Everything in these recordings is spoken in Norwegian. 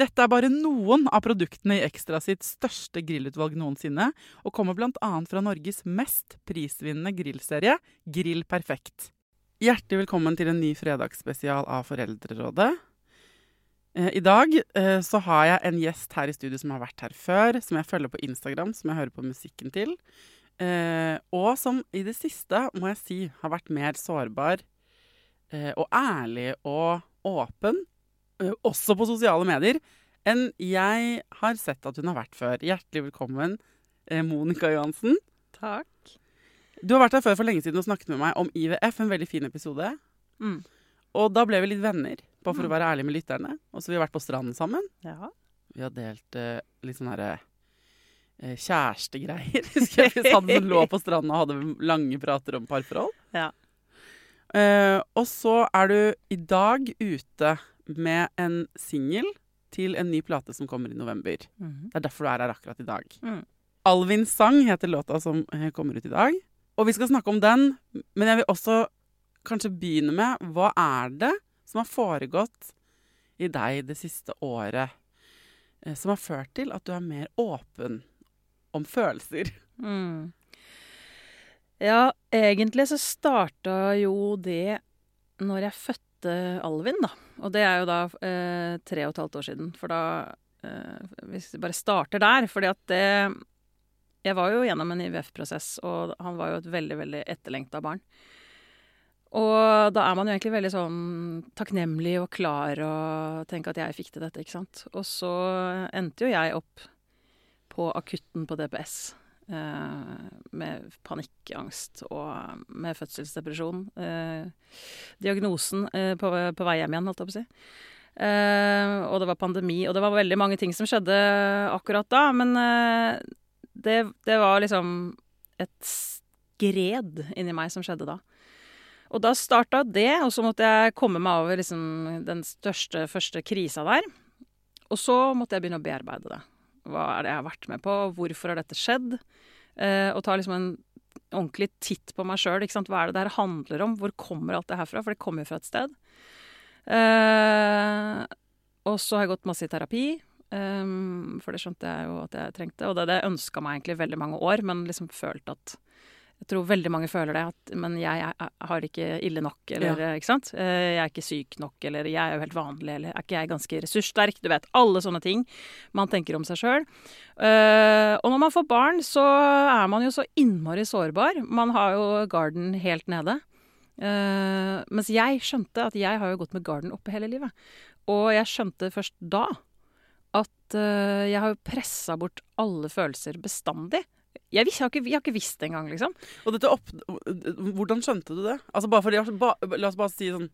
Dette er bare noen av produktene i Ekstra sitt største grillutvalg noensinne, og kommer bl.a. fra Norges mest prisvinnende grillserie, Grill Perfekt. Hjertelig velkommen til en ny fredagsspesial av Foreldrerådet. Eh, I dag eh, så har jeg en gjest her i studio som har vært her før, som jeg følger på Instagram, som jeg hører på musikken til, eh, og som i det siste, må jeg si, har vært mer sårbar og ærlig og åpen også på sosiale medier, enn jeg har sett at hun har vært før. Hjertelig velkommen, eh, Monica Johansen. Takk. Du har vært her før for lenge siden og snakket med meg om IVF, en veldig fin episode. Mm. Og da ble vi litt venner, bare for å være ærlig med lytterne. Og så har vi vært på stranden sammen. Ja. Vi har delt uh, litt sånne herre eh, kjærestegreier. Husker jeg vi som lå på stranden og hadde lange prater om parforhold. Ja. Uh, og så er du i dag ute med en singel til en ny plate som kommer i november. Mm. Det er derfor du er her akkurat i dag. Mm. Alvins sang heter låta som eh, kommer ut i dag. Og vi skal snakke om den, men jeg vil også kanskje begynne med hva er det som har foregått i deg det siste året eh, som har ført til at du er mer åpen om følelser? Mm. Ja, egentlig så starta jo det når jeg fødte Alvin, da. Og det er jo da eh, tre og et halvt år siden. For da eh, Hvis vi bare starter der, fordi at det Jeg var jo gjennom en IVF-prosess, og han var jo et veldig, veldig etterlengta barn. Og da er man jo egentlig veldig sånn takknemlig og klar og tenker at jeg fikk til dette, ikke sant. Og så endte jo jeg opp på akutten på DPS med panikkangst og med fødselsdepresjon. Eh, diagnosen eh, på, på vei hjem igjen, holdt jeg på å si. Eh, og det var pandemi, og det var veldig mange ting som skjedde akkurat da. Men eh, det, det var liksom et skred inni meg som skjedde da. Og da starta det, og så måtte jeg komme meg over liksom, den største, første krisa der. Og så måtte jeg begynne å bearbeide det. Hva er det jeg har vært med på? Hvorfor har dette skjedd? Eh, og ta liksom en ordentlig titt på meg sjøl. Hva er det det her handler om? Hvor kommer alt det her fra? For det kommer jo fra et sted. Eh, og så har jeg gått masse i terapi. eh, for det skjønte jeg jo at jeg trengte. Og det, det ønska meg egentlig veldig mange år, men liksom følte at Jeg tror veldig mange føler det, at men jeg, jeg, har ikke ille nok, eller Ja. ikke sant. Eh, jeg er ikke syk nok, eller jeg er jo helt vanlig, eller er ikke jeg ganske ressurssterk? Du vet, alle sånne ting man tenker om seg sjøl. og når man får barn, så er man jo så innmari sårbar. Man har jo garden helt nede. Eh, mens jeg skjønte at jeg har jo gått med garden oppe hele livet. Og jeg skjønte først da at eh, jeg har jo pressa bort alle følelser bestandig. Jeg, visste, jeg, har ikke, jeg har ikke visst det engang, liksom. Og dette opp... Hvordan skjønte du det? Altså bare fordi, ba, La oss bare si sånn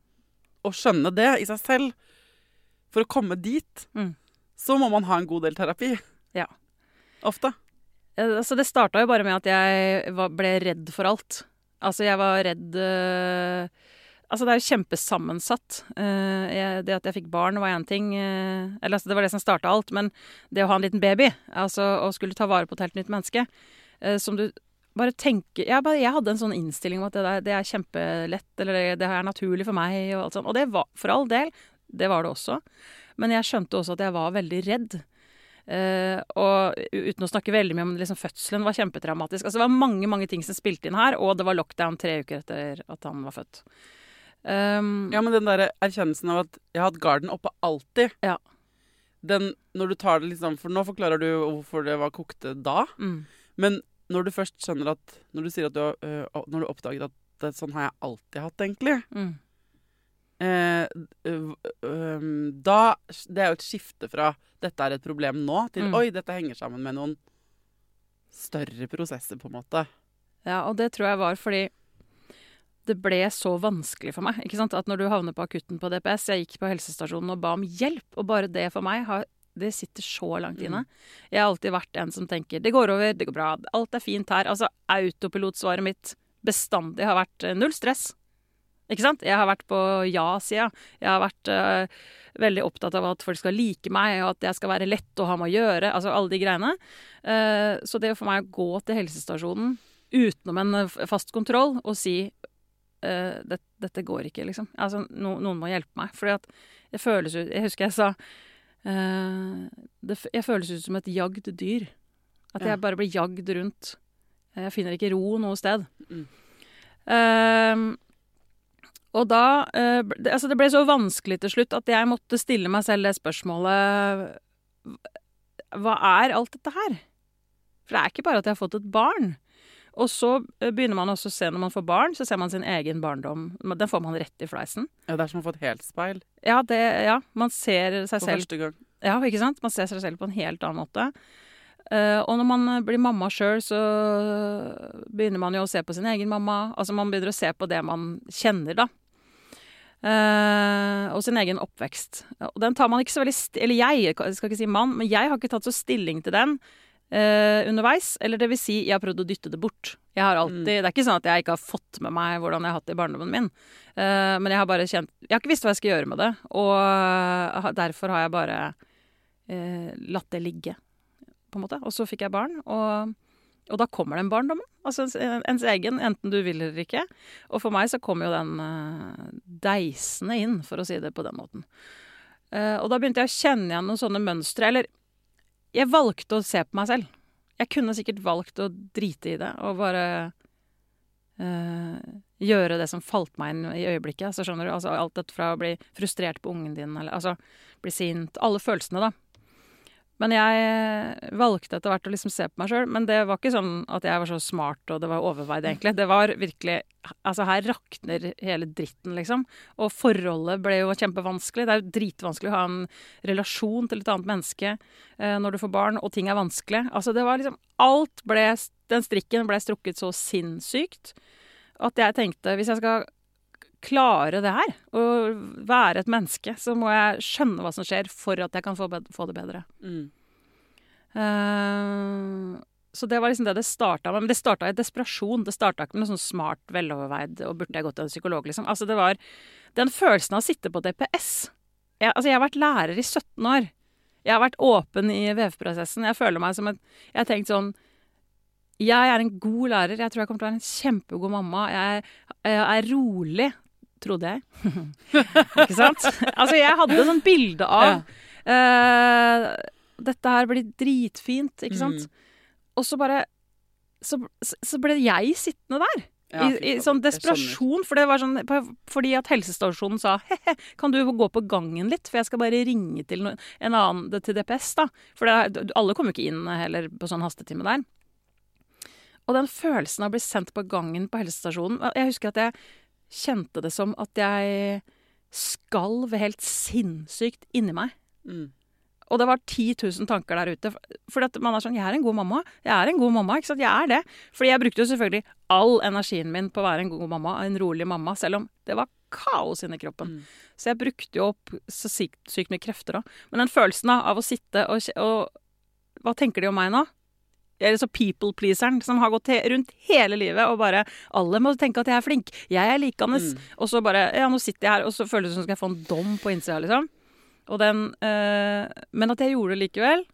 Å skjønne det i seg selv, for å komme dit, Mm. så må man ha en god del terapi. Ja. Ofte. Eh, Altså, det starta jo bare med at jeg var, ble redd for alt. Altså, jeg var redd øh, Altså, det er kjempesammensatt. Jeg, det at jeg fikk barn, var én ting. Uh, eller altså, det var det som starta alt. Men det å ha en liten baby, altså å skulle ta vare på et helt nytt menneske uh, Som du bare tenker jeg, bare, jeg, hadde en sånn innstilling om at det, der, det er kjempelett, eller det, det, er naturlig for meg, og alt sånt. Og det var for all del. Det var det også. Men jeg skjønte også at jeg var veldig redd. Uh, og uten å snakke veldig mye om liksom, fødselen var kjempetraumatisk. Altså, det var mange mange ting som spilte inn her, og det var lockdown tre uker etter at han var født. Um, ja, men den der erkjennelsen av at jeg har hatt garden oppe alltid ja. Den, når du tar det liksom For nå forklarer du hvorfor det var kokte da. Mm. Men når du først skjønner at Når du sier at du, uh, når du oppdager at det, sånn har jeg alltid hatt, egentlig mm. Eh, øh, øh, Da Det er jo et skifte fra 'dette er et problem nå' til mm. 'oi, dette henger sammen med noen større prosesser', på en måte. Ja, og det tror jeg var fordi det ble så vanskelig for meg. ikke sant? At når du havner på akutten på DPS Jeg gikk på helsestasjonen og ba om hjelp, og bare det for meg har, det sitter så langt inne. Mm. Jeg har alltid vært en som tenker 'det går over, det går bra, alt er fint her'. Altså autopilotsvaret mitt bestandig har vært uh, null stress. Ikke sant? Jeg har vært på ja-sida. Jeg har vært uh, veldig opptatt av at folk skal like meg, og at jeg skal være lett å ha med å gjøre. Altså alle de greiene. Uh, så det for meg å gå til helsestasjonen utenom en fast kontroll og si uh, det, dette går ikke, liksom. Altså, no, noen må hjelpe meg. Fordi at jeg føles ut Jeg husker jeg sa uh, det, Jeg føles ut som et jagd dyr. At ja. jeg bare blir jagd rundt. Jeg finner ikke ro noe sted. Mm. Uh, og da det, Altså, det ble så vanskelig til slutt at jeg måtte stille meg selv det spørsmålet Hva er alt dette her? For det er ikke bare at jeg har fått et barn. Og så eh, begynner man også å se når man får barn, så ser man sin egen barndom. Den får man rett i fleisen. Ja, Det er som å få et helt speil. Ja, det, ja man ser seg selv På første gang. Ja, ikke sant? Man ser seg selv på en helt annen måte. Uh, og når man blir mamma sjøl, så begynner man jo å se på sin egen mamma. Altså man begynner å se på det man kjenner, da. Uh, og sin egen oppvekst. Og den tar man ikke så veldig Eller jeg, jeg skal ikke si mann, men jeg har ikke tatt så stilling til den eh, underveis. Eller det vil si, jeg har prøvd å dytte det bort. Jeg har alltid, mm. Det er ikke sånn at jeg ikke har fått med meg hvordan jeg har hatt det i barndommen min. Eh, men jeg har bare kjent Jeg har ikke visst hva jeg skal gjøre med det. Og uh, derfor har jeg bare eh, latt det ligge, på en måte. Og så fikk jeg barn. og... Og da kommer den barndommen. Altså ens, ens, egen, enten du vil eller ikke. Og for meg så kommer jo den uh, deisende inn, for å si det på den måten. Uh, og da begynte jeg å kjenne igjen noen sånne mønstre. Eller jeg valgte å se på meg selv. Jeg kunne sikkert valgt å drite i det og bare uh, gjøre det som falt meg inn i øyeblikket. Så skjønner du? Altså, alt dette fra å bli frustrert på ungen din, eller altså bli sint Alle følelsene, da. Men jeg valgte etter hvert å liksom se på meg sjøl. Men det var ikke sånn at jeg var så smart og det var overveid, egentlig. Det var virkelig Altså, her rakner hele dritten, liksom. Og forholdet ble jo kjempevanskelig. Det er jo dritvanskelig å ha en relasjon til et annet menneske eh, når du får barn, og ting er vanskelig. Altså, det var liksom Alt ble Den strikken ble strukket så sinnssykt at jeg tenkte hvis jeg skal klare det her, å være et menneske, så må jeg skjønne hva som skjer for at jeg kan få, få det bedre. Mm. Uh, så det var liksom det det starta med. Men det starta i desperasjon. Det starta ikke med noe sånn smart, veloverveid og burde jeg gått til en psykolog, liksom. Altså det var den følelsen av å sitte på DPS. Jeg, altså jeg har vært lærer i 17 år. Jeg har vært åpen i VF-prosessen. Jeg føler meg som et Jeg har tenkt sånn jeg er en god lærer. Jeg tror jeg kommer til å være en kjempegod mamma. Jeg, jeg er rolig. Trodde jeg. ikke sant? Altså, jeg hadde sånn bilde av uh, Dette her blir dritfint, ikke sant? Mm. Og så bare så, så, ble jeg sittende der. Ja, I, I, sånn desperasjon. For det var sånn, fordi at helsestasjonen sa he-he, kan du gå på gangen litt, for jeg skal bare ringe til en annen til DPS, da. For det, alle kommer jo ikke inn heller på sånn hastetime der. Og den følelsen av å bli sendt på gangen på helsestasjonen Jeg husker at jeg kjente det som at jeg skalv helt sinnssykt inni meg. Mm. Og det var 10 000 tanker der ute. For man er sånn 'Jeg er en god mamma.' Jeg er en god mamma, ikke sant? Jeg er det. Fordi jeg brukte jo selvfølgelig all energien min på å være en god mamma, en rolig mamma, selv om det var kaos inni kroppen. Mm. Så jeg brukte jo opp så sykt, sykt mye krefter da. Men den følelsen av å sitte og, og Hva tenker de om meg nå? Eller så people-pleaseren som har gått he rundt hele livet og bare 'Alle må tenke at jeg er flink. Jeg er likende.' Mm. Og så bare 'Ja, nå sitter jeg her', og så føles det som skal jeg få en dom på innsida, liksom. Og den øh, Men at jeg gjorde det likevel,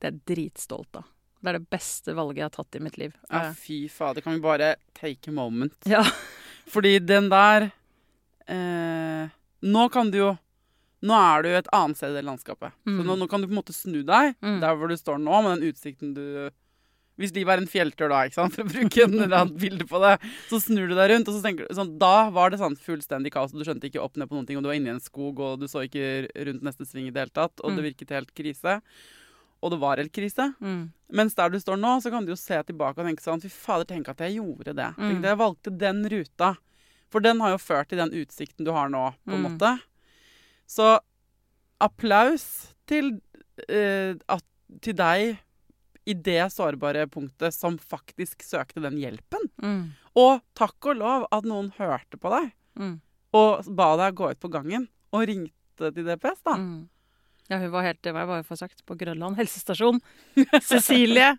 det er jeg dritstolt av. Det er det beste valget jeg har tatt i mitt liv. Ja, Eh, fy fader. Kan vi bare take a moment? ja. Fordi den der øh, Nå kan du jo Nå er du et annet sted i det landskapet. Så Mm. nå, nå kan du på en måte snu deg Mm. der hvor du står nå, med den utsikten du Hvis livet er en fjelltur, da, ikke sant? for å bruke en eller annet bilde på det, så snur du deg rundt, og så tenker du sånn Da var det sånn fullstendig kaos, og du skjønte ikke opp ned på noen ting, og du var inne i en skog, og du så ikke rundt neste sving i det hele tatt, og det Mm. virket helt krise. Og det var helt krise. Mm. Mens der du står nå, så kan du jo se tilbake og tenke sånn Fy fader, tenk at jeg gjorde det. Tenk Mm. at jeg valgte den ruta. For den har jo ført til den utsikten du har nå, på en Mm. måte. Så applaus til, eh, at, til deg i det sårbare punktet som faktisk søkte den hjelpen. Mm. Og takk og lov at noen hørte på deg Mm. og ba deg gå ut på gangen og ringte til DPS, da. Mm. Ja, hun var helt, det var jeg bare for sagt, på Grønland helsestasjon. Cecilie!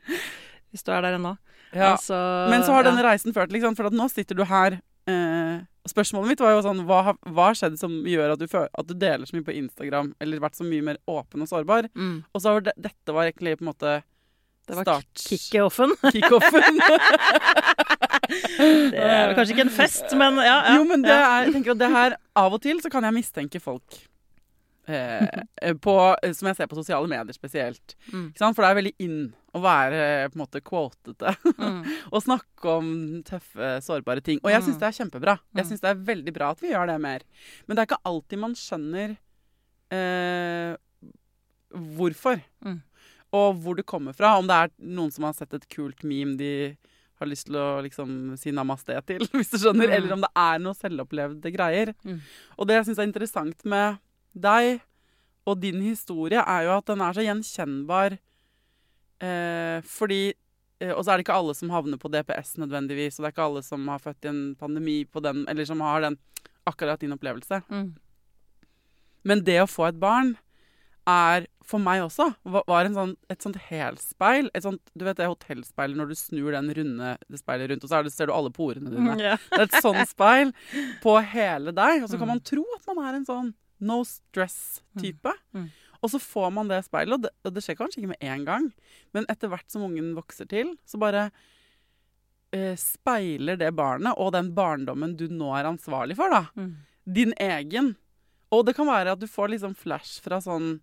Hvis du er der ennå. Ja. Altså, Men så har denne reisen ført liksom, For nå sitter du her eh, Spørsmålet mitt var jo sånn Hva har skjedd som gjør at du, føler, at du deler så mye på Instagram, eller vært så mye mer åpen og sårbar? mm. Og så var det, dette var egentlig på en måte Det var kickoffen. Kickoffen. Det er kanskje ikke en fest, men ja. ja jo, men det er, jeg tenker at det her Av og til så kan jeg mistenke folk eh, på, Som jeg ser på sosiale medier spesielt. Mm. Ikke sant? For det er veldig in å være på en måte quotete. Mm. og snakke om tøffe, sårbare ting. Og jeg syns Mm. det er kjempebra. Jeg Mm. syns det er veldig bra at vi gjør det mer. Men det er ikke alltid man skjønner eh, hvorfor. Mm. Og hvor det kommer fra. Om det er noen som har sett et kult meme de har lyst til å liksom si namaste til, hvis du skjønner. Mm. Eller om det er noe selvopplevde greier. Mm. Og det jeg syns er interessant med deg og din historie, er jo at den er så gjenkjennbar. Eh, fordi eh, Og så er det ikke alle som havner på DPS nødvendigvis, og det er ikke alle som har født i en pandemi på den, eller som har den akkurat din opplevelse. Mm. Men det å få et barn er for meg også var en sånn, et sånt helspeil. Et sånt, du vet det hotellspeilet når du snur den runde det speilet rundt, og så det, ser du alle porene dine. Yeah. Det er et sånt speil på hele deg. Og så kan Mm. man tro at man er en sånn no stress-type. Mm. Mm. Og så får man det speilet, og det, og det skjer kanskje ikke med en gang, men etter hvert som ungen vokser til, så bare eh, speiler det barnet og den barndommen du nå er ansvarlig for, da. Mm. Din egen. Og det kan være at du får liksom flash fra sånn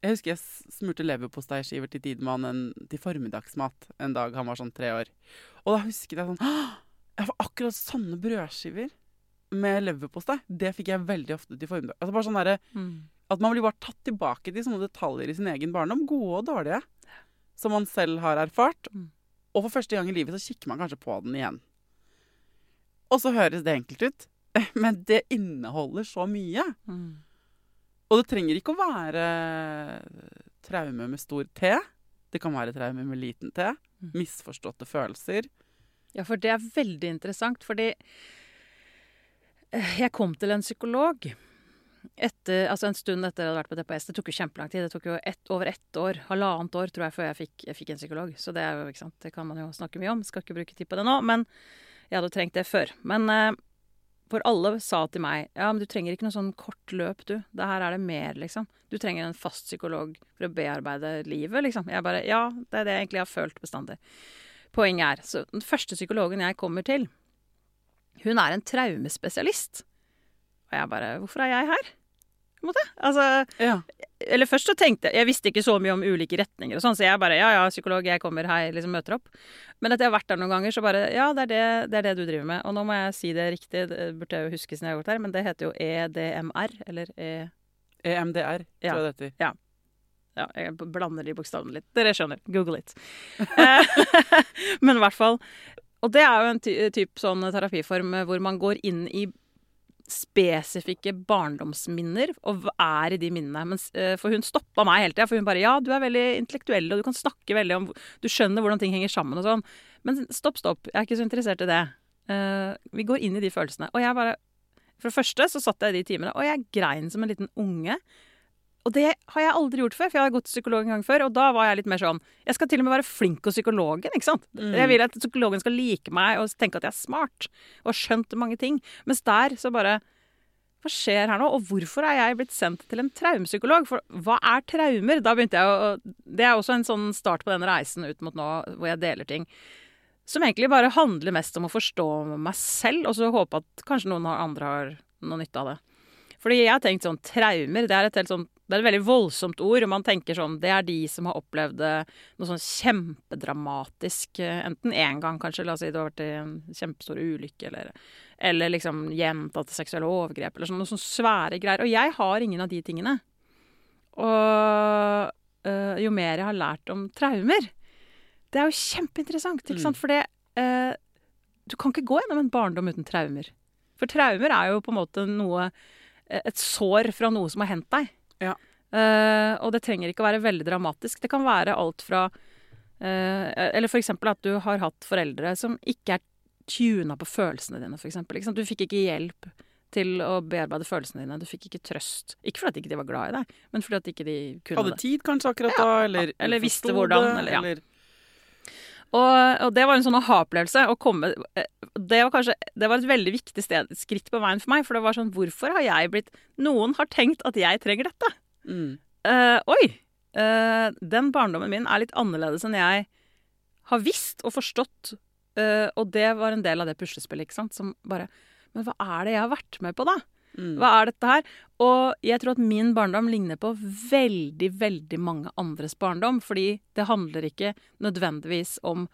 Jeg husker jeg smurte leverposteiskiver til Tidemann en- til formiddagsmat en dag han var sånn tre år. Og da husket jeg sånn Jeg får akkurat sånne brødskiver med leverpostei. Det fikk jeg veldig ofte til formiddag. Altså bare sånn derre Mm. At man blir bare tatt tilbake til sånne detaljer i sin egen barndom, gode og dårlige, som man selv har erfart. Mm. Og for første gang i livet så kikker man kanskje på den igjen. Og så høres det enkelt ut, men det inneholder så mye. Mm. Og det trenger ikke å være traume med stor T. Det kan være traume med liten T. Mm. Misforståtte følelser. Ja, for det er veldig interessant, fordi eh, jeg kom til en psykolog etter, altså en stund etter jeg hadde vært på DPS. Det tok jo kjempelang tid. Det tok jo ett, over ett år, halvannet år, tror jeg, før jeg fikk, jeg fikk en psykolog. Så det er jo, ikke sant, det kan man jo snakke mye om. Skal ikke bruke tid på det nå. Men jeg hadde trengt det før. Men eh, for alle sa til meg ja, men du trenger ikke noe sånn kort løp, du. Det her er det mer, liksom. Du trenger en fast psykolog for å bearbeide livet, liksom. Jeg bare Ja, det er det jeg egentlig har følt bestandig. Poenget er, så den første psykologen jeg kommer til, hun er en traumespesialist. Og jeg bare Hvorfor er jeg her? På en måte. Altså, Ja. eller først så tenkte jeg Jeg visste ikke så mye om ulike retninger og sånn, så jeg bare Ja ja, psykolog, jeg kommer, hei, liksom møter opp. Men etter jeg har vært der noen ganger, så bare Ja, det er det, det er det du driver med. Og nå må jeg si det riktig, det burde jeg jo huske siden jeg har gått her, men det heter jo EDMR, eller E... EMDR, Ja. tror jeg det heter. Ja, jeg blander de bokstavene litt. Dere skjønner. Google it. Eh, Men i hvert fall. Og det er jo en ty typ sånn terapiform hvor man går inn i spesifikke barndomsminner og er i de minnene. Men, eh, for hun stoppa meg hele tida, for hun bare Ja, du er veldig intellektuell, og du kan snakke veldig om Du skjønner hvordan ting henger sammen og sånn. Men stopp, stopp. Jeg er ikke så interessert i det. Uh, vi går inn i de følelsene. Og jeg bare For det første så satt jeg i de timene, og jeg grein som en liten unge. Og det har jeg aldri gjort før, for jeg har gått til psykolog en gang før. Og da var jeg litt mer sånn Jeg skal til og med være flink hos psykologen, ikke sant. Mm. Jeg vil at psykologen skal like meg og tenke at jeg er smart og har skjønt mange ting. Mens der så bare Hva skjer her nå? Og hvorfor er jeg blitt sendt til en traumepsykolog? For hva er traumer? Da begynte jeg å Det er også en sånn start på den reisen ut mot nå, hvor jeg deler ting. Som egentlig bare handler mest om å forstå meg selv, og så håpe at kanskje noen andre har noe nytte av det. Fordi jeg har tenkt sånn Traumer, det er et helt sånn det er et veldig voldsomt ord. og Man tenker sånn Det er de som har opplevd eh, noe sånn kjempedramatisk. eh, Enten én gang, kanskje. La oss si du har vært en kjempestor ulykke, eller, eller liksom gjentatte seksuelle overgrep, eller sånn, noe sånn svære greier. Og jeg har ingen av de tingene. Og øh, jo mer jeg har lært om traumer Det er jo kjempeinteressant, ikke sant? For det øh, Du kan ikke gå gjennom en barndom uten traumer. For traumer er jo på en måte noe Et sår fra noe som har hendt deg. Ja. Uh, og det trenger ikke å være veldig dramatisk. Det kan være alt fra uh, Eller eksempel at du har hatt foreldre som ikke er tuna på følelsene dine, eksempel. Du fikk ikke hjelp til å bearbeide følelsene dine. Du fikk ikke trøst. Ikke fordi at ikke de var glad i deg, men fordi at ikke de kunne Hadde det. tid kanskje akkurat Ja, da, eller, eller visste hvordan, eller ja. eller Og, og det var en sånn aha-opplevelse. å komme- eh, Det var kanskje det var et veldig viktig sted, skritt på veien for meg. For det var sånn Hvorfor har jeg blitt Noen har tenkt at jeg trenger dette. mm. Uh, oi! Uh, den barndommen min er litt annerledes enn jeg har visst og forstått. Uh, og det var en del av det puslespillet, ikke sant. Som bare Men hva er det jeg har vært med på, da? Mm. Hva er dette her? Og jeg tror at min barndom ligner på veldig, veldig mange andres barndom. Fordi det handler ikke nødvendigvis om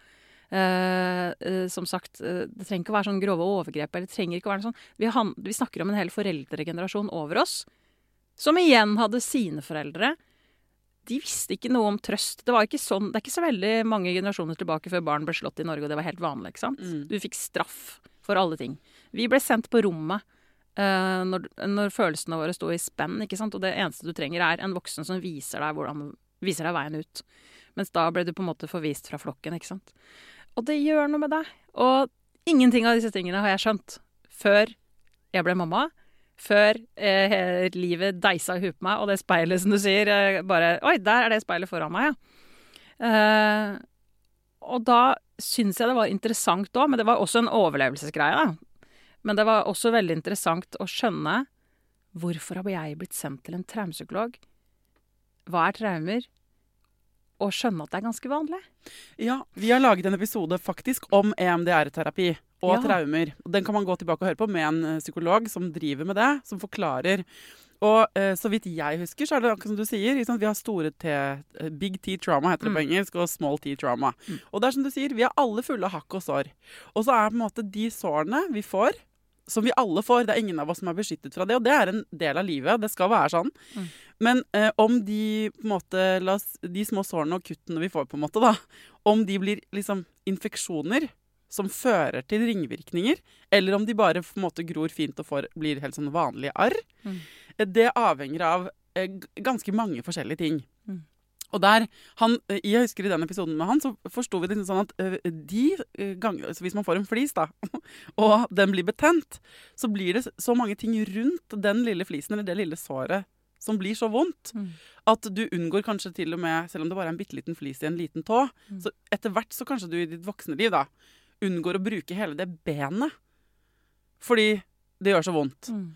eh, eh, Som sagt, eh, det trenger ikke å være sånn grove overgrep. eller det trenger ikke å være sånn. Vi, vi snakker om en hel foreldregenerasjon over oss. Som igjen hadde sine foreldre. De visste ikke noe om trøst. Det, var ikke sånn, det er ikke så veldig mange generasjoner tilbake før barn ble slått i Norge, og det var helt vanlig. ikke sant? Mm. Du fikk straff for alle ting. Vi ble sendt på rommet når, når følelsene våre sto i spenn. ikke sant? Og det eneste du trenger, er en voksen som viser deg, hvordan, viser deg veien ut. Mens da ble du på en måte forvist fra flokken. ikke sant? Og det gjør noe med deg. Og ingenting av disse tingene har jeg skjønt før jeg ble mamma. Før eh, livet deisa i huet på meg, og det speilet som du sier eh, bare Oi, der er det speilet foran meg, ja. Eh, og da syns jeg det var interessant òg, men det var også en overlevelsesgreie. da. Men det var også veldig interessant å skjønne hvorfor har jeg blitt sendt til en traumepsykolog? Hva er traumer? Og skjønne at det er ganske vanlig. Ja, vi har laget en episode faktisk om EMDR-terapi og Ja. traumer. Den kan man gå tilbake og høre på med en eh, psykolog som driver med det, som forklarer. Og eh, så vidt jeg husker, så er det akkurat som du sier. Liksom. Vi har store T, eh, big T-trauma heter det på Mm. engelsk, og small T-trauma. Mm. Og det er som du sier, vi er alle fulle av hakk og sår. Og så er på en måte de sårene vi får, som vi alle får, det er ingen av oss som er beskyttet fra det, og det er en del av livet. Det skal være sånn. Mm. Men eh, om de på en måte, la oss, de små sårene og kuttene vi får, på en måte da, om de blir liksom infeksjoner som fører til ringvirkninger, eller om de bare på en måte gror fint og får, blir helt sånn vanlige arr, Mm. det avhenger av eh, ganske mange forskjellige ting. Mm. Og der, han, eh, Jeg husker i den episoden med han, så forsto vi det sånn at eh, de ganger, Hvis man får en flis, da, og den blir betent, så blir det så mange ting rundt den lille flisen eller det lille såret som blir så vondt Mm. at du unngår kanskje til og med, selv om det bare er en bitte liten flis i en liten tå, Mm. så etter hvert så kanskje du i ditt voksne liv da unngår å bruke hele det benet. Fordi det gjør så vondt. Mm.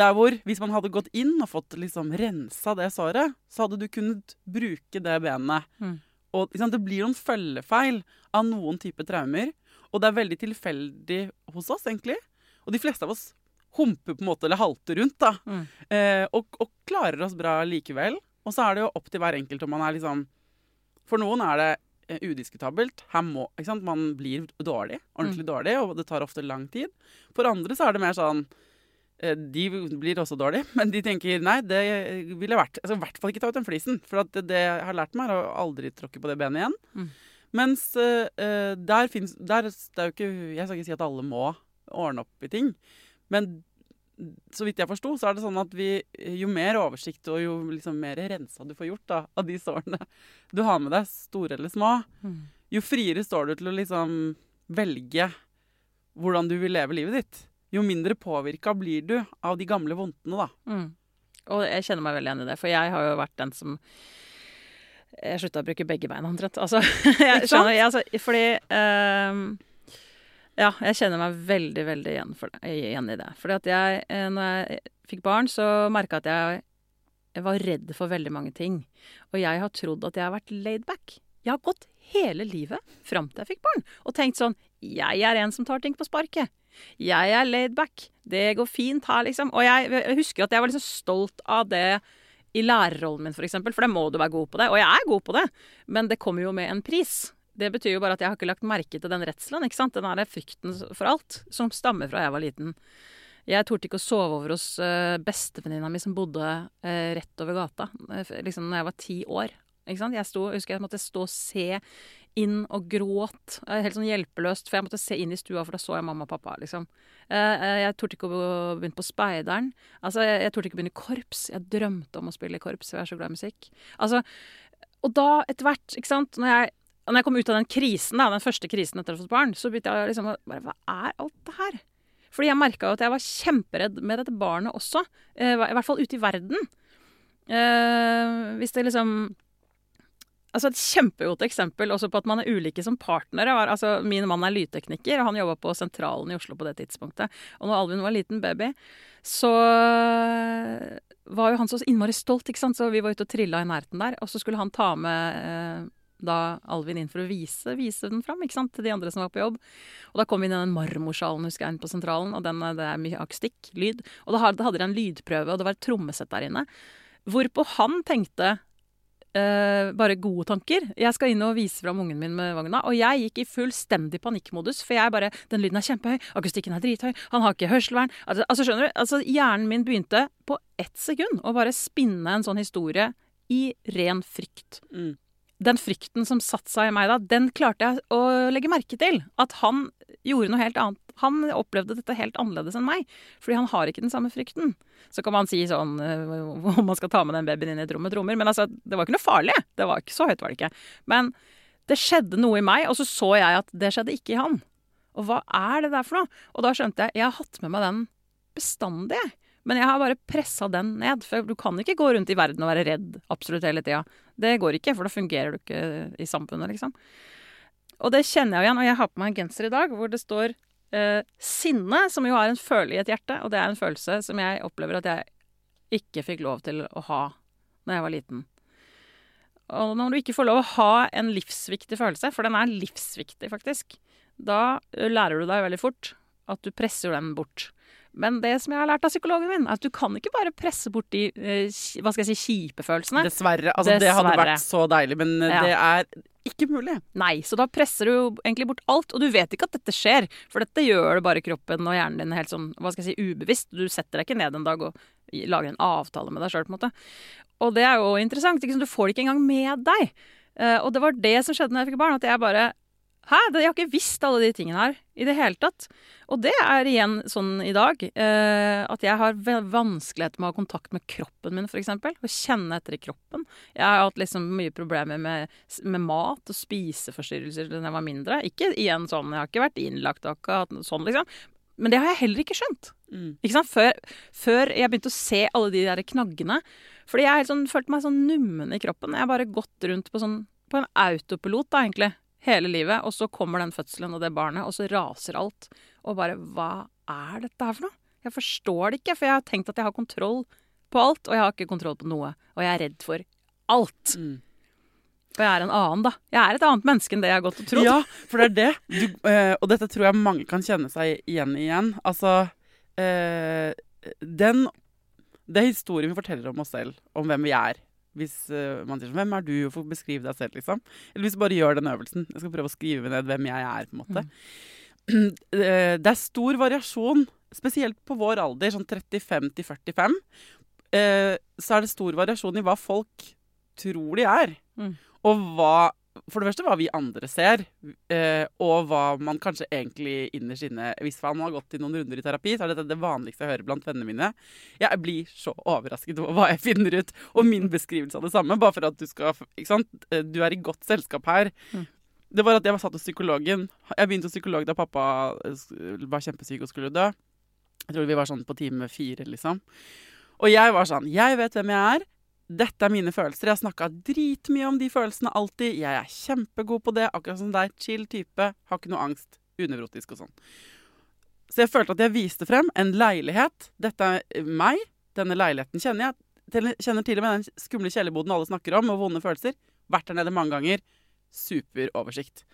Der hvor hvis man hadde gått inn og fått liksom rensa det såret, så hadde du kunnet bruke det benet. Mm. Og liksom, det blir noen følgefeil av noen typer traumer. Og det er veldig tilfeldig hos oss, egentlig. Og de fleste av oss humper på en måte, eller halter rundt, da. Mm. Eh, og, og klarer oss bra likevel. Og så er det jo opp til hver enkelt om man er liksom For noen er det udiskutabelt. Her må? Man blir dårlig, ordentlig dårlig, og det tar ofte lang tid. For andre så er det mer sånn eh, De blir også dårlige, men de tenker nei, det ville vært altså, I hvert fall ikke ta ut den flisen. For at det, det jeg har lært meg, er å aldri tråkke på det benet igjen. Mm. Mens eh, eh, der fins Det er jo ikke Jeg skal ikke si at alle må ordne opp i ting. Men så vidt jeg forsto, så er det sånn at vi, jo mer oversikt og jo liksom mer rensa du får gjort da, av de sårene du har med deg, store eller små, Mm. jo friere står du til å liksom velge hvordan du vil leve livet ditt. Jo mindre påvirka blir du av de gamle vondtene, da. Mm. Og jeg kjenner meg veldig igjen i det, for jeg har jo vært den som Jeg slutta å bruke begge beina, omtrent. Altså, jeg skjønner, jeg, altså, fordi ehm, Ja, jeg kjenner meg veldig, veldig igjen, for, igjen i det. Fordi at jeg, eh, når jeg fikk barn, så merka at jeg, var redd for veldig mange ting. Og jeg har trodd at jeg har vært laid back. Jeg har gått hele livet fram til jeg fikk barn og tenkt sånn Jeg er en som tar ting på sparket. Jeg er laid back. Det går fint her, liksom. Og jeg, jeg husker at jeg var liksom stolt av det i lærerrollen min, for eksempel. For det må du være god på det. Og jeg er god på det. Men det kommer jo med en pris. Det betyr jo bare at jeg har ikke lagt merke til den redselen. ikke sant? Den der frykten for alt som stammer fra jeg var liten. Jeg torde ikke å sove over hos uh, bestevenninna mi som bodde uh, rett over gata uh, liksom når jeg var ti år. Ikke sant? Jeg, sto, husker jeg måtte stå og se inn og gråt. Helt sånn hjelpeløst, for jeg måtte se inn i stua, for da så jeg mamma og pappa. liksom. Jeg torde ikke å begynne på Speideren. Altså, jeg, jeg torde ikke å begynne i korps. Jeg drømte om å spille i korps, for jeg er så glad i musikk. Altså, og da, etter hvert, ikke sant når jeg, når jeg kom ut av den krisen, da, den første krisen etter å ha fått barn, så begynte jeg liksom bare Hva er alt det her? Fordi jeg merka at jeg var kjemperedd med dette barnet også. I hvert fall ute i verden. hvis det liksom Altså Et kjempegodt eksempel også på at man er ulike som partnere. Var, altså Min mann er lydtekniker, og han jobba på Sentralen i Oslo på det tidspunktet. Og når Alvin var liten baby, så var jo han så innmari stolt, ikke sant. Så vi var ute og trilla i nærheten der. Og så skulle han ta med eh, da Alvin inn for å vise, vise den fram ikke sant, til de andre som var på jobb. Og da kom vi inn i den marmorsalen husker jeg, inn på Sentralen, og den, det er mye akustikk, lyd. Og da hadde de en lydprøve, og det var et trommesett der inne. Hvorpå han tenkte Uh, bare gode tanker. Jeg skal inn og vise fram ungen min med vogna. Og jeg gikk i fullstendig panikkmodus, for jeg bare Den lyden er kjempehøy, akustikken er drithøy, han har ikke hørselvern. Altså, altså, skjønner du? Altså, hjernen min begynte på ett sekund å bare spinne en sånn historie i ren frykt. Mm. Den frykten som satte seg i meg da, den klarte jeg å legge merke til. At han gjorde noe helt annet. Han opplevde dette helt annerledes enn meg, fordi han har ikke den samme frykten. Så kan man si sånn eh, om man skal ta med den babyen inn i et rom med trommer. Men altså, det var ikke noe farlig. Det var ikke Så høyt var det ikke. Men det skjedde noe i meg, og så så jeg at det skjedde ikke i han. Og hva er det der for noe? Og da skjønte jeg jeg har hatt med meg den bestandig. Men jeg har bare pressa den ned. For du kan ikke gå rundt i verden og være redd absolutt hele tida. Det går ikke, for da fungerer du ikke i samfunnet, liksom. Og det kjenner jeg igjen. Og jeg har på meg en genser i dag hvor det står eh, sinne, som jo er en følelse i et hjerte. Og det er en følelse som jeg opplever at jeg ikke fikk lov til å ha når jeg var liten. Og når du ikke får lov å ha en livsviktig følelse, for den er livsviktig, faktisk, da lærer du deg veldig fort at du presser den bort. Men det som jeg har lært av psykologen min, er at du kan ikke bare presse bort de eh, hva skal jeg si, kjipe følelsene. Dessverre. Altså, Dessverre. Det hadde vært så deilig, men eh, ja. det er ikke mulig. Nei, så da presser du jo egentlig bort alt. Og du vet ikke at dette skjer, for dette gjør det bare kroppen og hjernen din helt sånn, hva skal jeg si, ubevisst. Du setter deg ikke ned en dag og lager en avtale med deg sjøl, på en måte. Og det er jo interessant. Ikke? Du får det ikke engang med deg. Uh, og det var det som skjedde når jeg fikk barn. At jeg bare Hæ? Jeg har ikke visst alle de tingene her i det hele tatt. Og det er igjen sånn i dag eh, at jeg har vanskeligheter med å ha kontakt med kroppen min, f.eks. Å kjenne etter i kroppen. Jeg har hatt liksom mye problemer med, med mat og spiseforstyrrelser da jeg var mindre. Ikke igjen sånn, jeg har ikke vært innlagt og sånn, liksom. Men det har jeg heller ikke skjønt. Mm. Ikke? Før, før, jeg begynte å se alle de der knaggene. Fordi jeg sånn, følte meg sånn nummen i kroppen. Jeg har bare gått rundt på, sånn, på en autopilot, da, egentlig hele livet, og så kommer den fødselen og det barnet, og så raser alt. Og bare Hva er dette her for noe? Jeg forstår det ikke, for jeg har tenkt at jeg har kontroll på alt, og jeg har ikke kontroll på noe. Og jeg er redd for alt. Mm. Og jeg er en annen, da. Jeg er et annet menneske enn det jeg har gått og trodd. Ja, for det er det. Du, øh, og dette tror jeg mange kan kjenne seg igjen igjen. Altså øh, Den Det er historien vi forteller om oss selv, om hvem vi er. Hvis uh, man sier sånn 'Hvem er du?' og får beskrive deg selv, liksom. Eller hvis du bare gjør den øvelsen. Jeg skal prøve å skrive ned hvem jeg er, på en måte. Mm. Det er stor variasjon, spesielt på vår alder, sånn 35 til 45. Uh, så er det stor variasjon i hva folk tror de er. Mm. Og hva for det første hva vi andre ser, eh, og hva man kanskje egentlig innerst inne Hvis man har gått i noen runder i terapi, så er dette det vanligste jeg hører blant vennene mine. Jeg blir så overrasket over hva jeg finner ut, og min beskrivelse av det samme. Bare for at du skal Ikke sant? Eh, du er i godt selskap her. Mm. Det var at jeg var satt hos psykologen. Jeg begynte hos psykolog da pappa eh, var kjempesyk og skulle dø. Jeg tror vi var sånn på time fire, liksom. Og jeg var sånn Jeg vet hvem jeg er. Dette er mine følelser. Jeg har snakka dritmye om de følelsene alltid. Jeg er kjempegod på det. Akkurat som deg. Chill type. Har ikke noe angst. Unevrotisk og sånn. Så jeg følte at jeg viste frem en leilighet. Dette er meg. Denne leiligheten kjenner jeg. Kjenner til og med den skumle kjellerboden alle snakker om, og vonde følelser. Vært der nede mange ganger. Superoversikt.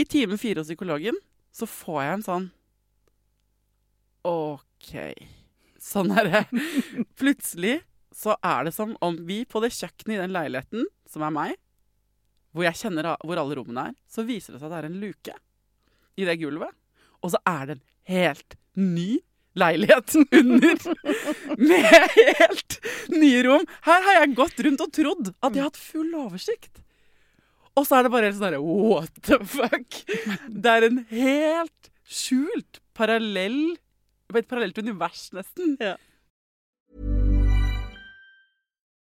I time fire hos psykologen så får jeg en sånn OK. Sånn er det. Plutselig så er det som om vi på det kjøkkenet i den leiligheten, som er meg, hvor jeg kjenner hvor alle rommene er, så viser det seg at det er en luke i det gulvet. Og så er det en helt ny leilighet under. Med helt nye rom. Her har jeg gått rundt og trodd at jeg har hatt full oversikt. Og så er det bare helt sånn derre What the fuck? Det er en helt skjult parallell Et parallelt univers, nesten.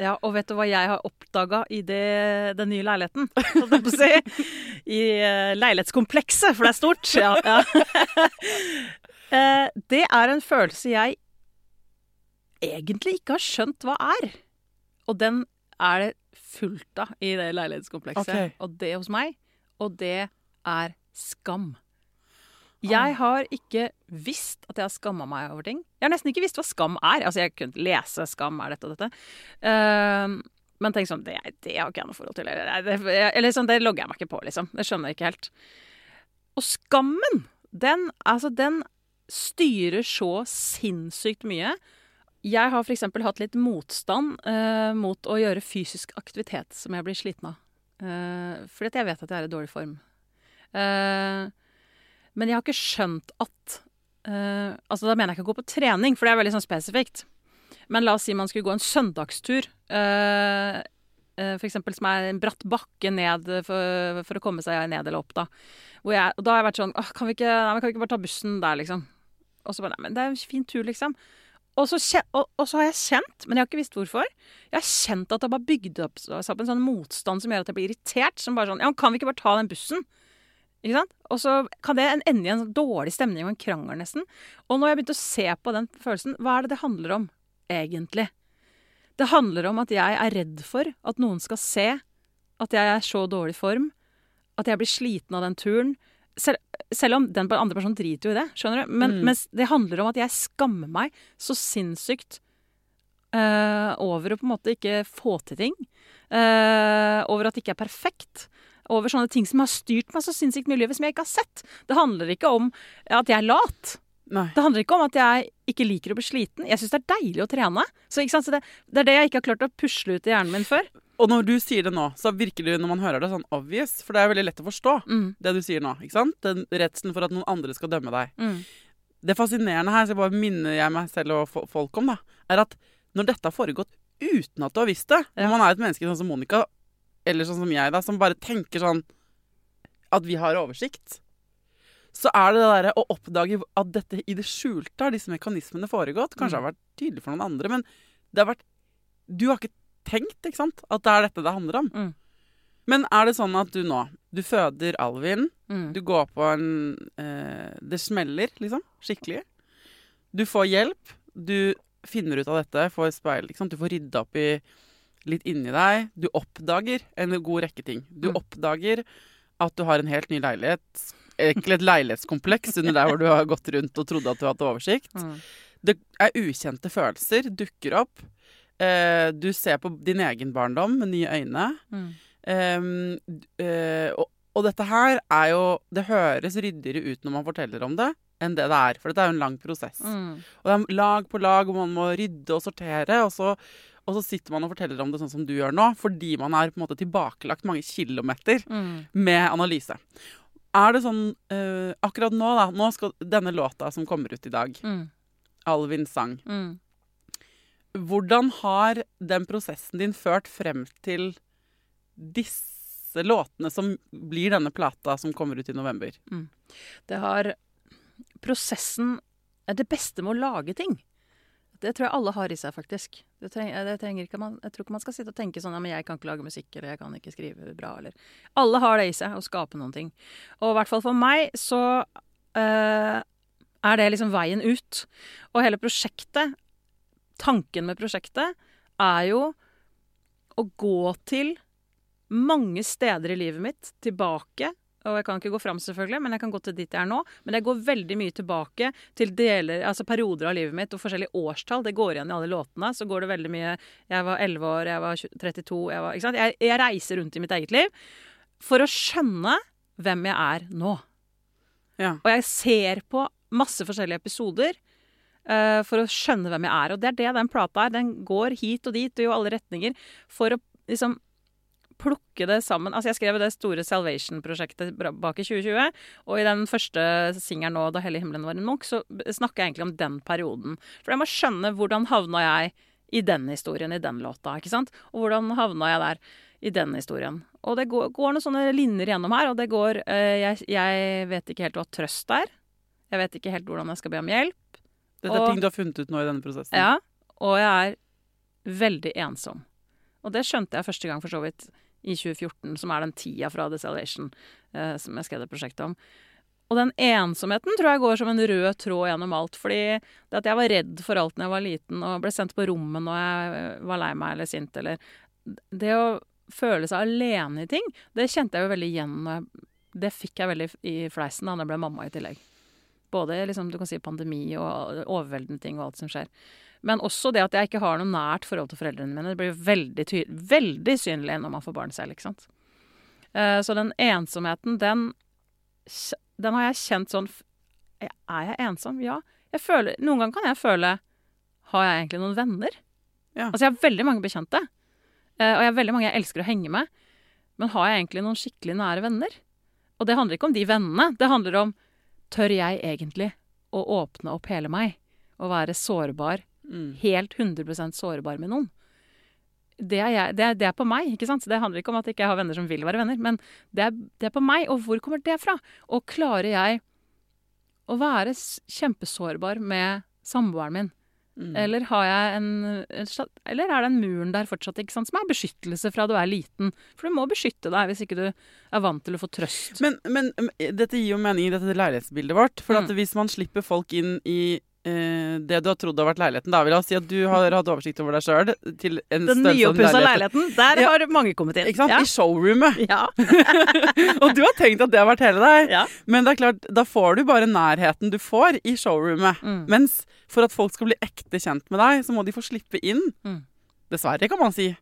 Ja, og vet du hva jeg har oppdaga i det, den nye leiligheten? si? I eh, leilighetskomplekset, for det er stort. Ja, ja. Eh, det er en følelse jeg egentlig ikke har skjønt hva er. Og den er det fullt av i det leilighetskomplekset. Okay. Og det hos meg. Og det er skam. Jeg har ikke visst at jeg har skamma meg over ting. Jeg har nesten ikke visst hva skam er. Altså, jeg kunne lese 'skam er dette og dette'. Uh, men tenk sånn, det, det har ikke jeg noe forhold til. Eller, det, eller sånn, det logger jeg meg ikke på, liksom. Det skjønner jeg ikke helt. Og skammen, den, altså, den styrer så sinnssykt mye. Jeg har f.eks. hatt litt motstand uh, mot å gjøre fysisk aktivitet som jeg blir sliten av. Uh, fordi jeg vet at jeg er i dårlig form. Eh, men jeg har ikke skjønt at uh, Altså, da mener jeg ikke å gå på trening, for det er veldig sånn spesifikt. Men la oss si man skulle gå en søndagstur, uh, uh, for eksempel som er en bratt bakke ned for, for å komme seg ned eller opp, da. Jeg, og da har jeg vært sånn Åh, kan, vi ikke, nei, kan vi ikke bare ta bussen der, liksom? Og så bare Nei, men det er en fin tur, liksom. Og så, og, og så har jeg kjent, men jeg har ikke visst hvorfor, jeg har kjent at det har bare bygd opp opp en sånn motstand som gjør at jeg blir irritert. Som bare sånn Ja, kan vi ikke bare ta den bussen? Ikke sant? Og så kan det ende i en sånn dårlig stemning og en krangel, nesten. Og når jeg begynte å se på den følelsen, hva er det det handler om, egentlig? Det handler om at jeg er redd for at noen skal se at jeg er så dårlig form, at jeg blir sliten av den turen. Selv, selv om den andre personen driter jo i det, skjønner du. Men, Mm. det handler om at jeg skammer meg så sinnssykt uh, over å på en måte ikke få til ting. Uh, over at det ikke er perfekt. Over sånne ting som har styrt meg så sinnssykt mye i livet som jeg ikke har sett. Det handler ikke om at jeg er lat. Nei. Det handler ikke om at jeg ikke liker å bli sliten. Jeg syns det er deilig å trene. Så, så det, det er det jeg ikke har klart å pusle ut i hjernen min før. Og når du sier det nå, så virker det når man hører det sånn obvious, for det er veldig lett å forstå, Mm. det du sier nå. ikke sant? Den redselen for at noen andre skal dømme deg. Mm. Det fascinerende her, så bare minner jeg meg selv og folk om, da, er at når dette har foregått uten at du har visst det. Når man er et menneske sånn som Monica, eller sånn som jeg, da, som bare tenker sånn At vi har oversikt. Så er det det derre å oppdage at dette i det skjulte har disse mekanismene foregått. Kanskje Mm. har vært tydelig for noen andre, men det har vært Du har ikke tenkt, ikke sant, at det er dette det handler om. Mm. Men er det sånn at du nå Du føder Alvin. Mm. Du går på en eh, Det smeller, liksom. Skikkelig. Du får hjelp. Du finner ut av dette, får speil. Ikke sant? Du får rydda opp i litt inni deg. Du oppdager en god rekke ting. Du Mm. oppdager at du har en helt ny leilighet. Egentlig et leilighetskompleks under der hvor du har gått rundt og trodde at du hadde oversikt. Mm. Det er ukjente følelser, dukker opp. Eh, du ser på din egen barndom med nye øyne. Mm. Eh, eh, og, og dette her er jo Det høres ryddigere ut når man forteller om det, enn det det er. For dette er jo en lang prosess. Mm. Og det er lag på lag, og man må rydde og sortere. Og så, og så sitter man og forteller om det sånn som du gjør nå, fordi man er på en måte tilbakelagt mange kilometer Mm. med analyse. Er det sånn uh, Akkurat nå, da. Nå skal denne låta som kommer ut i dag, Mm. Alvin sang. Mm. Hvordan har den prosessen din ført frem til disse låtene som blir denne plata som kommer ut i november? Det har Prosessen er det beste med å lage ting. Det tror jeg alle har i seg, faktisk. Det trenger ikke man, jeg tror ikke man skal sitte og tenke sånn men 'jeg kan ikke lage musikk', eller 'jeg kan ikke skrive bra', eller Alle har det i seg, å skape noen ting. Og i hvert fall for meg så eh, er det liksom veien ut. Og hele prosjektet, tanken med prosjektet, er jo å gå til mange steder i livet mitt, tilbake. Og jeg kan ikke gå fram, selvfølgelig, men jeg kan gå til dit jeg er nå. Men jeg går veldig mye tilbake til deler, altså perioder av livet mitt og forskjellige årstall. Det går igjen i alle låtene. Så går det veldig mye Jeg var 11 år, jeg var 32 jeg, var? Jeg, jeg reiser rundt i mitt eget liv for å skjønne hvem jeg er nå. Ja. Og jeg ser på masse forskjellige episoder uh, for å skjønne hvem jeg er. Og det er det den plata er. Den går hit og dit og i alle retninger for å liksom plukke det sammen. Altså Jeg skrev det store Salvation-prosjektet bak i 2020. Og i den første singelen nå, 'Da hele himmelen var en munk', så snakker jeg egentlig om den perioden. For jeg må skjønne hvordan havna jeg i den historien, i den låta. ikke sant? Og hvordan havna jeg der i den historien. Og det går, går noen sånne linjer gjennom her, og det går eh, jeg, jeg vet ikke helt hva trøst er. Jeg vet ikke helt hvordan jeg skal be om hjelp. Dette er Og- ting du har funnet ut nå i denne prosessen. Ja, og jeg er veldig ensom. Og det skjønte jeg første gang for så vidt i 2014, som er den tida fra The Salvation eh, som jeg skrev det prosjektet om. Og den ensomheten tror jeg går som en rød tråd gjennom alt. Fordi det at jeg var redd for alt når jeg var liten og ble sendt på rommet når jeg eh, var lei meg eller sint, eller Det å føle seg alene i ting, det kjente jeg jo veldig igjen jeg Det fikk jeg veldig i fleisen da jeg ble mamma i tillegg. Både liksom, du kan si pandemi og overveldende ting og alt som skjer. Men også det at jeg ikke har noe nært forhold til foreldrene mine. Det blir veldig, veldig synlig når man får barn selv, ikke sant. Eh, så den ensomheten, den, den har jeg kjent sånn Er jeg ensom? Ja. Jeg føler, noen ganger kan jeg føle Har jeg egentlig noen venner? Ja. Altså, jeg har veldig mange bekjente. eh, og jeg har veldig mange jeg elsker å henge med. Men har jeg egentlig noen skikkelig nære venner? Og det handler ikke om de vennene. Det handler om Tør jeg egentlig å åpne opp hele meg? Og være sårbar Mm. helt 100 sårbar med noen. Det er, jeg, det, er, det er på meg. ikke sant? Så Det handler ikke om at jeg ikke har venner som vil være venner, men det er, det er på meg. Og hvor kommer det fra? Og klarer jeg å være kjempesårbar med samboeren min? Mm. Eller, har jeg en, eller er den muren der fortsatt, ikke sant? som er beskyttelse fra du er liten? For du må beskytte deg hvis ikke du er vant til å få trøst. Men, men dette gir jo mening i dette leilighetsbildet vårt. For at Mm. hvis man slipper folk inn i det du har trodd har vært leiligheten, da vil jeg si at du har hatt oversikt over deg sjøl Den nyoppussa leiligheten, der Ja. har mange kommet inn. Ja. I showroomet. Ja. Og du har tenkt at det har vært hele deg. Ja. Men det er klart, da får du bare nærheten du får i showroomet. Mm. Mens for at folk skal bli ekte kjent med deg, så må de få slippe inn. Mm. Dessverre, kan man si.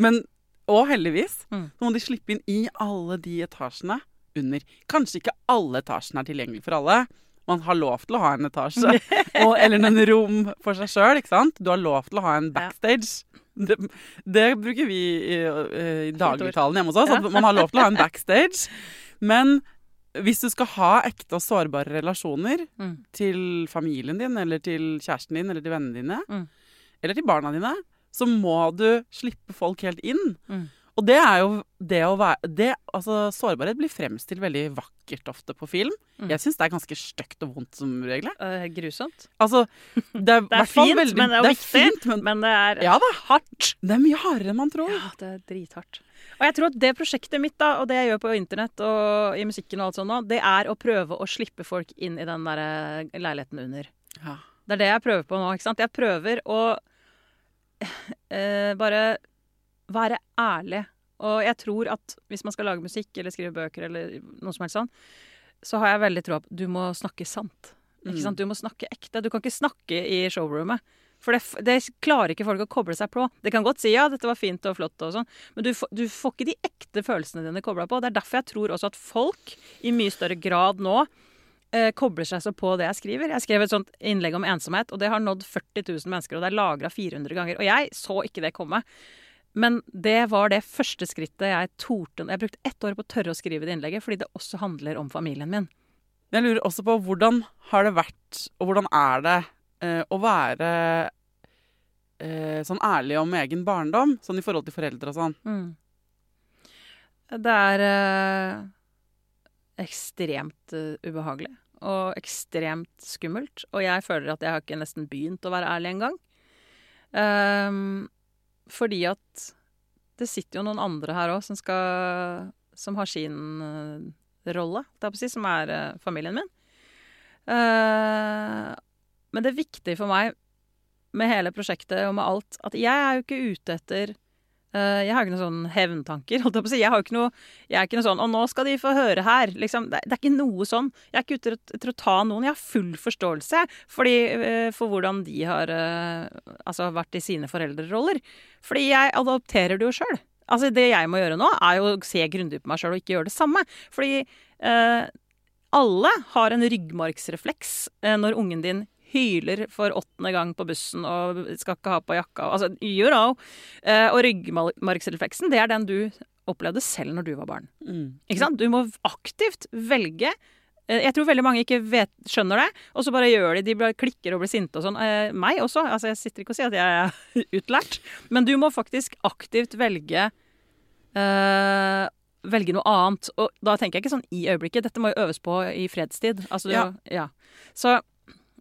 Men, og heldigvis, Mm. så må de slippe inn i alle de etasjene under. Kanskje ikke alle etasjene er tilgjengelig for alle. Man har lov til å ha en etasje, og, eller en rom for seg sjøl? Du har lov til å ha en backstage. Det, det bruker vi i, eh, i dagligtalen hjemme hos oss, at man har lov til å ha en backstage. Men hvis du skal ha ekte og sårbare relasjoner Mm. til familien din, eller til kjæresten din, eller til vennene dine, Mm. eller til barna dine, så må du slippe folk helt inn. Mm. Og det er jo det å være det, Altså, sårbarhet blir fremstilt veldig vakkert ofte på film. Mm. Jeg syns det er ganske stygt og vondt som regel. Eh, grusomt. Altså, det er, Det er fint, veldig- men det er jo viktig. fint, men Men det er Ja da. hardt. det er mye hardere enn man tror. Ja, det er drithardt. Og jeg tror at det prosjektet mitt, da, og det jeg gjør på internett og i musikken og alt sånt nå, det er å prøve å slippe folk inn i den der eh, leiligheten under. Ja. Det er det jeg prøver på nå, ikke sant. Jeg prøver å eh, bare være ærlig. Og jeg tror at hvis man skal lage musikk eller skrive bøker eller noe som helst sånn, så har jeg veldig tro på at du må snakke sant. Ikke Mm. sant? Du må snakke ekte. Du kan ikke snakke i showroomet. For det, det klarer ikke folk å koble seg på. Det kan godt si ja, dette var fint og flott, og sånn, men du, du får ikke de ekte følelsene dine kobla på. Det er derfor jeg tror også at folk i mye større grad nå eh, kobler seg så på det jeg skriver. Jeg skrev et sånt innlegg om ensomhet, og det har nådd 40 000 mennesker, og det er lagra 400 ganger. Og jeg så ikke det komme. Men det var det første skrittet jeg torde Jeg brukte ett år på å tørre å skrive det innlegget, fordi det også handler om familien min. Jeg lurer også på hvordan har det vært, og hvordan er det eh, å være eh, sånn ærlig om egen barndom, sånn i forhold til foreldre og sånn? Det er eh, ekstremt eh, ubehagelig og ekstremt skummelt. Og jeg føler at jeg har ikke nesten begynt å være ærlig engang. Um, fordi at det sitter jo noen andre her òg som skal Som har sin uh, rolle, som er uh, familien min. Uh, men det er viktig for meg med hele prosjektet og med alt, at jeg er jo ikke ute etter Jeg har ikke noen sånn hevntanker, jeg har ikke noe, jeg er ikke noe sånn 'Å, nå skal de få høre her'. Liksom, det, er ikke noe sånn. Jeg er ikke ute etter, å ta noen. Jeg har full forståelse fordi, eh, for hvordan de har eh, altså, vært i sine foreldreroller. Fordi jeg adopterer det jo sjøl. Altså, det jeg må gjøre nå, er jo å se grundig på meg sjøl og ikke gjøre det samme. Fordi eh, alle har en ryggmargsrefleks eh, når ungen din hyler for åttende gang på bussen og skal ikke ha på jakka. Altså, you know. Eh, og ryggmargsrefleksen, det er den du opplevde selv når du var barn. Ikke sant? Du må aktivt velge. Eh, Jeg tror veldig mange ikke vet, skjønner det, og så bare gjør de. De bare klikker og blir sinte og sånn. Eh, meg også. Altså, jeg sitter ikke og sier at jeg er utlært, men du må faktisk aktivt velge eh, Velge noe annet. Og da tenker jeg ikke sånn i øyeblikket. Dette må jo øves på i fredstid. Altså, Ja. ja. Så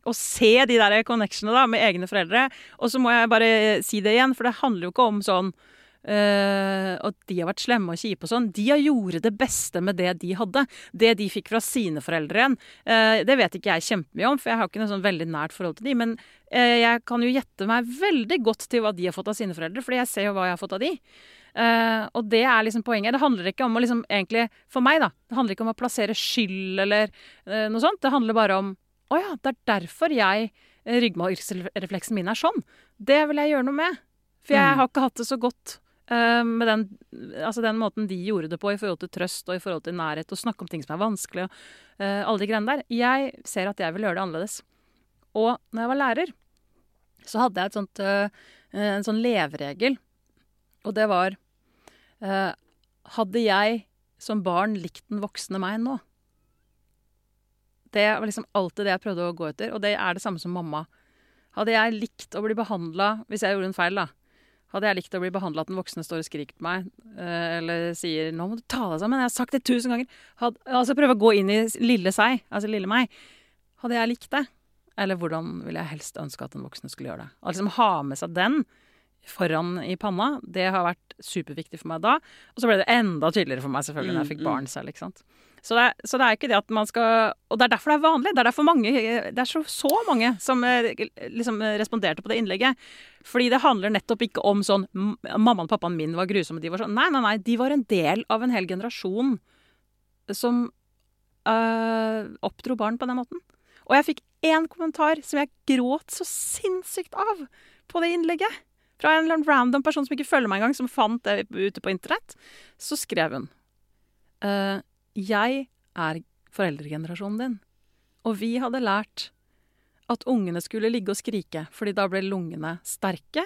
å se de der connectionene da, med egne foreldre. Og så må jeg bare si det igjen, for det handler jo ikke om sånn Uh, at de har vært slemme og kjipe og sånn. De har gjorde det beste med det de hadde. Det de fikk fra sine foreldre igjen. Uh, det vet ikke jeg kjempemye om, for jeg har ikke noe sånn veldig nært forhold til de. Men uh, jeg kan jo gjette meg veldig godt til hva de har fått av sine foreldre, fordi jeg ser jo hva jeg har fått av de. Og det er liksom poenget. Det handler ikke om å liksom egentlig For meg, da. Det handler ikke om å plassere skyld eller noe sånt. Det handler bare om Å ja, det er derfor jeg eh, Ryggmargsrefleksen min er sånn. Det vil jeg gjøre noe med. For jeg Mm. har ikke hatt det så godt uh, med den, altså den måten de gjorde det på i forhold til trøst og i forhold til nærhet og snakke om ting som er vanskelig og uh, alle de greiene der. Jeg ser at jeg vil gjøre det annerledes. Og når jeg var lærer, så hadde jeg et sånt, uh, en sånn leveregel. Og det var Hadde jeg som barn likt den voksne meg nå? Det var liksom alltid det jeg prøvde å gå etter, og det er det samme som mamma. Hadde jeg likt å bli behandla Hvis jeg gjorde en feil, da. Hadde jeg likt å bli behandla at den voksne står og skriker på meg, eh, eller sier 'nå må du ta deg sammen', jeg har sagt det tusen ganger. Hadde, altså prøve å gå inn i lille seg, altså lille meg. Hadde jeg likt det? Eller hvordan ville jeg helst ønske at den voksne skulle gjøre det? Å liksom ha med seg den foran i panna, det har vært superviktig for meg da. Og så ble det enda tydeligere for meg selvfølgelig når jeg fikk Mm, mm. barn selv. ikke sant? Så det, er, så det er ikke det at man skal Og det er derfor det er vanlig. Det er derfor mange Det er så, så mange som eh, liksom eh, responderte på det innlegget. Fordi det handler nettopp ikke om sånn Mammaen og pappaen min var grusomme. De var sånn Nei, nei, nei. De var en del av en hel generasjon som øh, oppdro barn på den måten. Og jeg fikk én kommentar som jeg gråt så sinnssykt av på det innlegget. Fra en eller annen random person som ikke følger meg engang, som fant det ute på internett. Så skrev hun uh, Jeg er foreldregenerasjonen din. Og vi hadde lært at ungene skulle ligge og skrike, fordi da ble lungene sterke.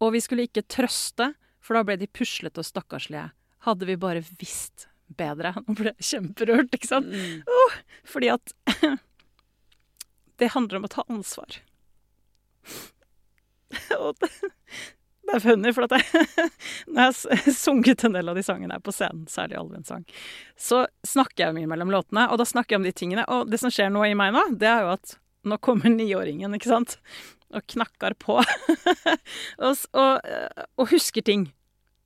Og vi skulle ikke trøste, for da ble de puslete og stakkarslige. Hadde vi bare visst bedre. Nå ble jeg kjemperørt, ikke sant? Mm. Oh, fordi at det handler om å ta ansvar. Og det, det er funny, for at jeg, når jeg har sunget en del av de sangene her på scenen, særlig allmennsang, så snakker jeg mye mellom låtene, og da snakker jeg om de tingene. Og det som skjer nå i meg nå, det er jo at nå kommer niåringen, ikke sant, og knakker på. og, og, og, husker ting.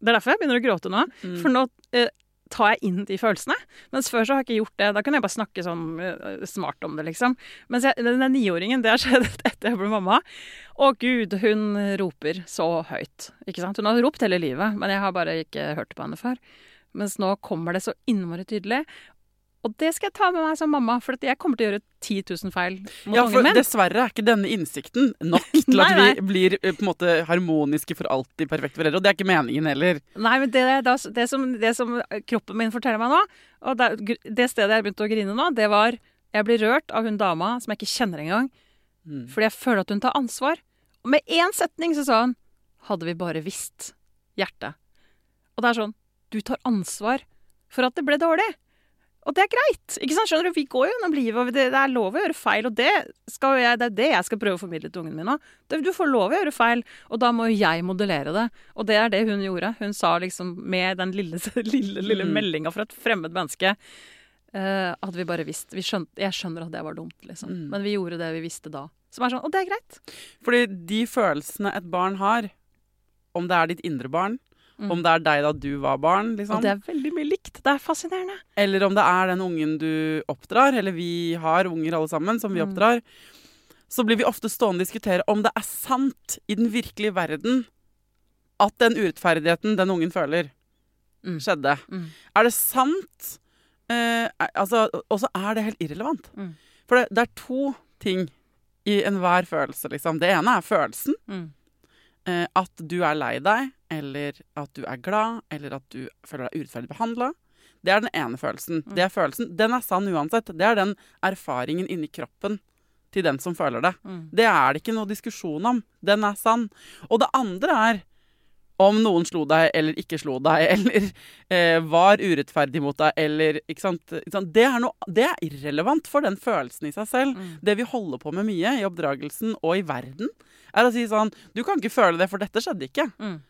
Det er derfor jeg begynner å gråte nå. Mm. For nå eh, tar jeg inn de følelsene. Mens før så har jeg ikke gjort det. Da kunne jeg bare snakke sånn uh, smart om det, liksom. Mens jeg, den niåringen, det har skjedd etter jeg ble mamma. Å gud, hun roper så høyt. Ikke sant? Hun har ropt hele livet, men jeg har bare ikke hørt på henne før. Mens nå kommer det så innmari tydelig. Og det skal jeg ta med meg som mamma, for jeg kommer til å gjøre 10 000 feil mot ja, ungen min. Dessverre er ikke denne innsikten nok til nei, at vi blir eh, på en måte harmoniske for alltid perfekte foreldre. Og det er ikke meningen heller. Nei, men det, det, det, som, det som, kroppen min forteller meg nå, og det, stedet jeg begynte å grine nå, det var Jeg blir rørt av hun dama som jeg ikke kjenner engang, mm. fordi jeg føler at hun tar ansvar. Og med én setning så sa hun Hadde vi bare visst. Hjertet. Og det er sånn Du tar ansvar for at det ble dårlig. Og det er greit. ikke sant? Skjønner Du, vi går jo gjennom livet, og det, er lov å gjøre feil. Og det, jeg, det, er det jeg skal prøve å formidle til ungen min nå. Du får lov å gjøre feil, og da må jo jeg modellere det. Og det er det hun gjorde. Hun sa liksom med den lille, lille, lille mm. meldinga fra et fremmed menneske uh, at vi bare visste vi skjønte, Jeg skjønner at det var dumt, liksom. Mm. Men vi gjorde det vi visste da. Som er sånn, Og det er greit. Fordi de følelsene et barn har, om det er ditt indre barn, Mm. Om det er deg da du var barn. liksom. Og det er veldig mye likt. Det er fascinerende. Eller om det er den ungen du oppdrar, eller vi har unger alle sammen som vi mm. oppdrar. Så blir vi ofte stående og diskutere om det er sant i den virkelige verden at den urettferdigheten den ungen føler, mm. skjedde. Mm. Er det sant? Eh, altså, og så er det helt irrelevant. Mm. For det, det, er to ting i enhver følelse, liksom. Det ene er følelsen. Eh, at du er lei deg, eller at du er glad, eller at du føler deg urettferdig behandla. Det er den ene følelsen. Mm. Det er følelsen. Den er sann uansett. Det er den erfaringen inni kroppen til den som føler det. Mm. Det er det ikke noe diskusjon om. Den er sann. Og det andre er om noen slo deg eller ikke slo deg, eller eh, var urettferdig mot deg, eller ikke sant? Ikke sant? Det, er noe, det, er irrelevant for den følelsen i seg selv. Mm. Det vi holder på med mye i oppdragelsen og i verden, er å si sånn Du kan ikke føle det, for dette skjedde ikke. Mm.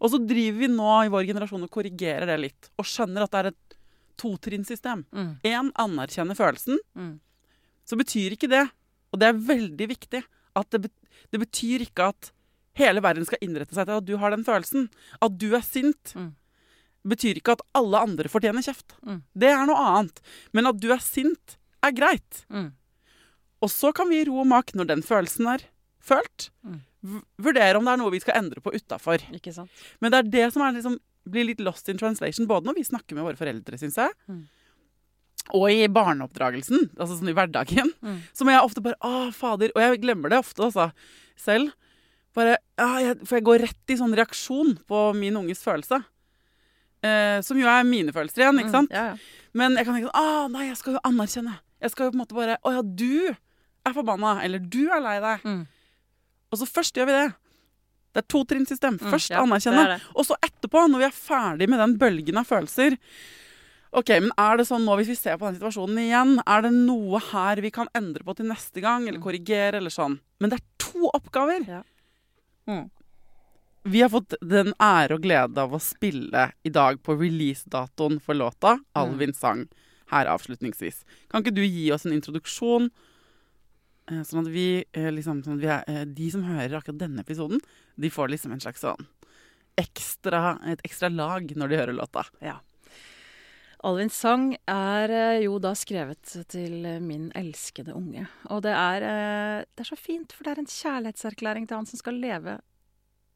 Og så driver vi nå i vår generasjon og korrigerer det litt, og skjønner at det er et totrinnssystem. Én mm. anerkjenner følelsen. Mm. Så betyr ikke det, og det er veldig viktig, at det, det betyr ikke at hele verden skal innrette seg til at du har den følelsen. At du er sint. Mm. Betyr ikke at alle andre fortjener kjeft. Mm. Det er noe annet. Men at du er sint, er greit. Mm. Og så kan vi i ro og mak, når den følelsen er følt, mm. vurdere om det er noe vi skal endre på utafor. Men det er det som er liksom, blir litt lost in translation, både når vi snakker med våre foreldre, syns jeg. Mm. Og i barneoppdragelsen, altså sånn i hverdagen, mm. så må jeg ofte bare Å, fader. Og jeg glemmer det ofte, altså, selv. Bare, ja, jeg, for jeg går rett i sånn reaksjon på min unges følelse. Eh, som jo er mine følelser igjen, ikke mm, sant? Mm, ja, ja. Men jeg kan tenke sånn Å nei, jeg skal jo anerkjenne. Jeg skal jo på en måte bare Å ja, du er forbanna. Eller du er lei deg. Mm. Og så først gjør vi det. Det er totrinnssystem. Mm, først ja, anerkjenne. Det det. Og så etterpå, når vi er ferdig med den bølgen av følelser Ok, men er det sånn nå, hvis vi ser på den situasjonen igjen, er det noe her vi kan endre på til neste gang, eller mm. korrigere, eller sånn? Men det er to oppgaver. Ja. Mm. Vi har fått den ære og glede av å spille i dag på releasedatoen for låta 'Alvin sang' her avslutningsvis. Kan ikke du gi oss en introduksjon, eh, sånn at vi, eh, liksom, sånn at vi er, eh, de som hører akkurat denne episoden, de får liksom en slags sånn ekstra, et ekstra lag når de hører låta? Ja. Alvins sang er jo da skrevet til min elskede unge. Og det er, det er så fint, for det er en kjærlighetserklæring til han som skal leve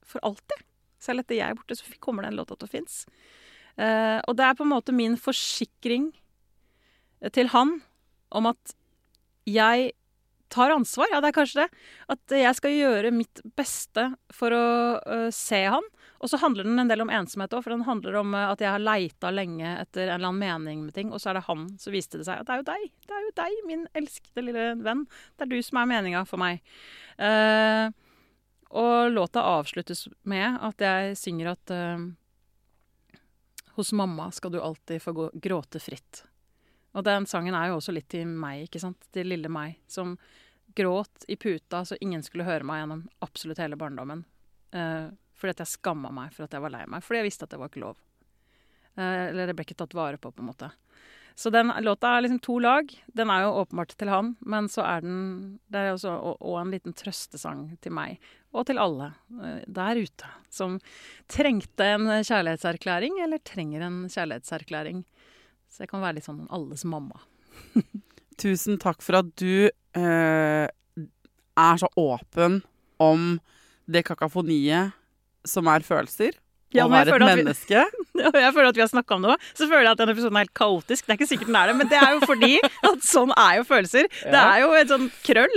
for alltid. Selv etter jeg er borte, så kommer den låta til å finnes. Og det er på en måte min forsikring til han om at jeg tar ansvar. Ja, det er kanskje det. At jeg skal gjøre mitt beste for å se han. Og så handler den en del om ensomhet òg, for den handler om uh, at jeg har leita lenge etter en eller annen mening med ting, og så er det han, så viste det seg at det er jo deg. Det er jo deg, min elskede lille venn. Det er du som er meninga for meg. Uh, og låta avsluttes med at jeg synger at uh, Hos mamma skal du alltid få gå, gråte fritt. Og den sangen er jo også litt til meg, ikke sant? Til lille meg, som gråt i puta så ingen skulle høre meg gjennom absolutt hele barndommen. Uh, Fordi at jeg skamma meg for at jeg var lei meg. Fordi jeg visste at det var ikke lov. Eh, eller det ble ikke tatt vare på, på en måte. Så den låta er liksom to lag. Den er jo åpenbart til han, men så er den Det er også og, en liten trøstesang til meg. Og til alle eh, der ute som trengte en kjærlighetserklæring, eller trenger en kjærlighetserklæring. Så jeg kan være litt sånn alles mamma. Tusen takk for at du eh, er så åpen om det kakafoniet som er følelser. Ja, å være et menneske. vi-. Jeg føler at vi har snakka om det òg. Så føler jeg at denne episoden er helt kaotisk. Det er ikke sikkert den er det, men det er jo fordi at sånn er jo følelser. Det er jo et sånn krøll.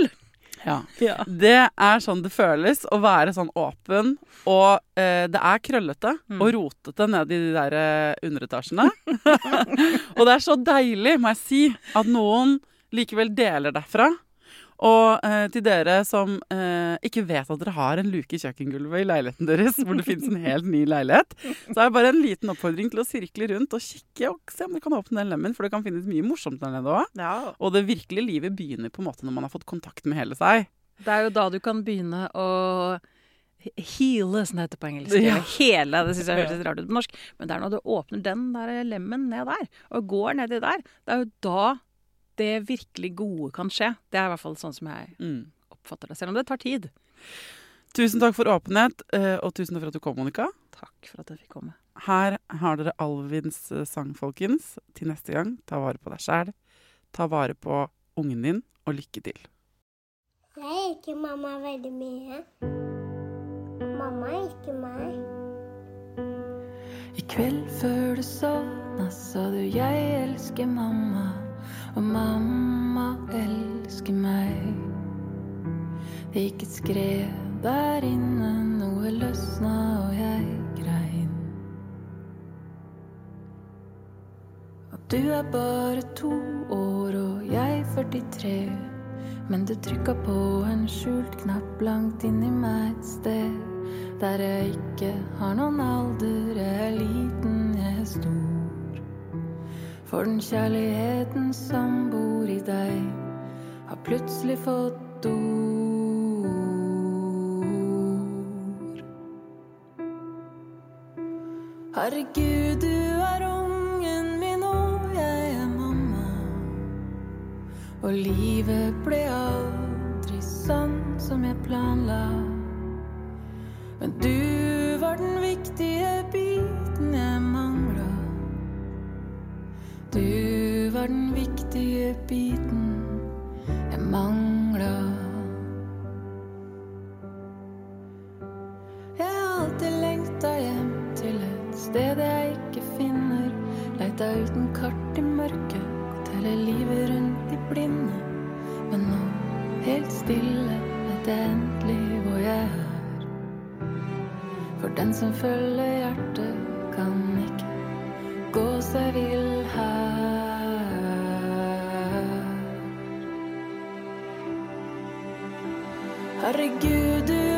Ja. Ja. Det er sånn det føles å være sånn åpen, og eh, det er krøllete Mm. og rotete nede i de der eh, underetasjene. og det er så deilig, må jeg si, at noen likevel deler derfra. Og eh, til dere som eh, ikke vet at dere har en luke i kjøkkengulvet i leiligheten deres, hvor det finnes en helt ny leilighet, så er det bare en liten oppfordring til å sirkle rundt og kikke og se om dere kan åpne den lemmen, for det kan finnes mye morsomt der nede òg. Og det virkelige livet begynner på en måte når man har fått kontakt med hele seg. Det er jo da du kan begynne å he- heale, som det heter på engelsk. Ja. Hele, det syns jeg høres litt rart ut på norsk. Men det er når du åpner den der lemmen ned der, og går nedi der, det er jo da det virkelig gode kan skje. Det er i hvert fall sånn som jeg Mm. oppfatter det, selv om det tar tid. Tusen takk for åpenhet, eh, og tusen takk for at du kom, Monica. Takk for at jeg fikk komme. Her har dere Alvins eh, sang, folkens. Til neste gang, ta vare på deg sjæl. Ta vare på ungen din, og lykke til. Jeg elsker mamma veldig mye. Mamma elsker meg. I kveld før du sovna, sa du 'jeg elsker mamma', og mamma elsker meg. Det gikk et skred der inne, noe løsna, og jeg grein. Og du er bare to år, og jeg 43. Men du trykka på en skjult knapp langt inni meg et sted. Der jeg ikke har noen alder, jeg er liten, jeg er stor. For den kjærligheten som bor i deg, har plutselig fått ord. Herregud, du er ungen min, og jeg er mamma. Og livet ble aldri sånn som jeg planla. Men du var den viktige biten jeg mangla. Du var den viktige biten jeg mangla. Jeg har alltid lengta hjem til et sted jeg ikke finner. Leita uten kart i mørket, telle livet rundt i blinde. Men nå, helt stille, vet jeg endelig hvor jeg er. For den som følger hjertet, Herregud, du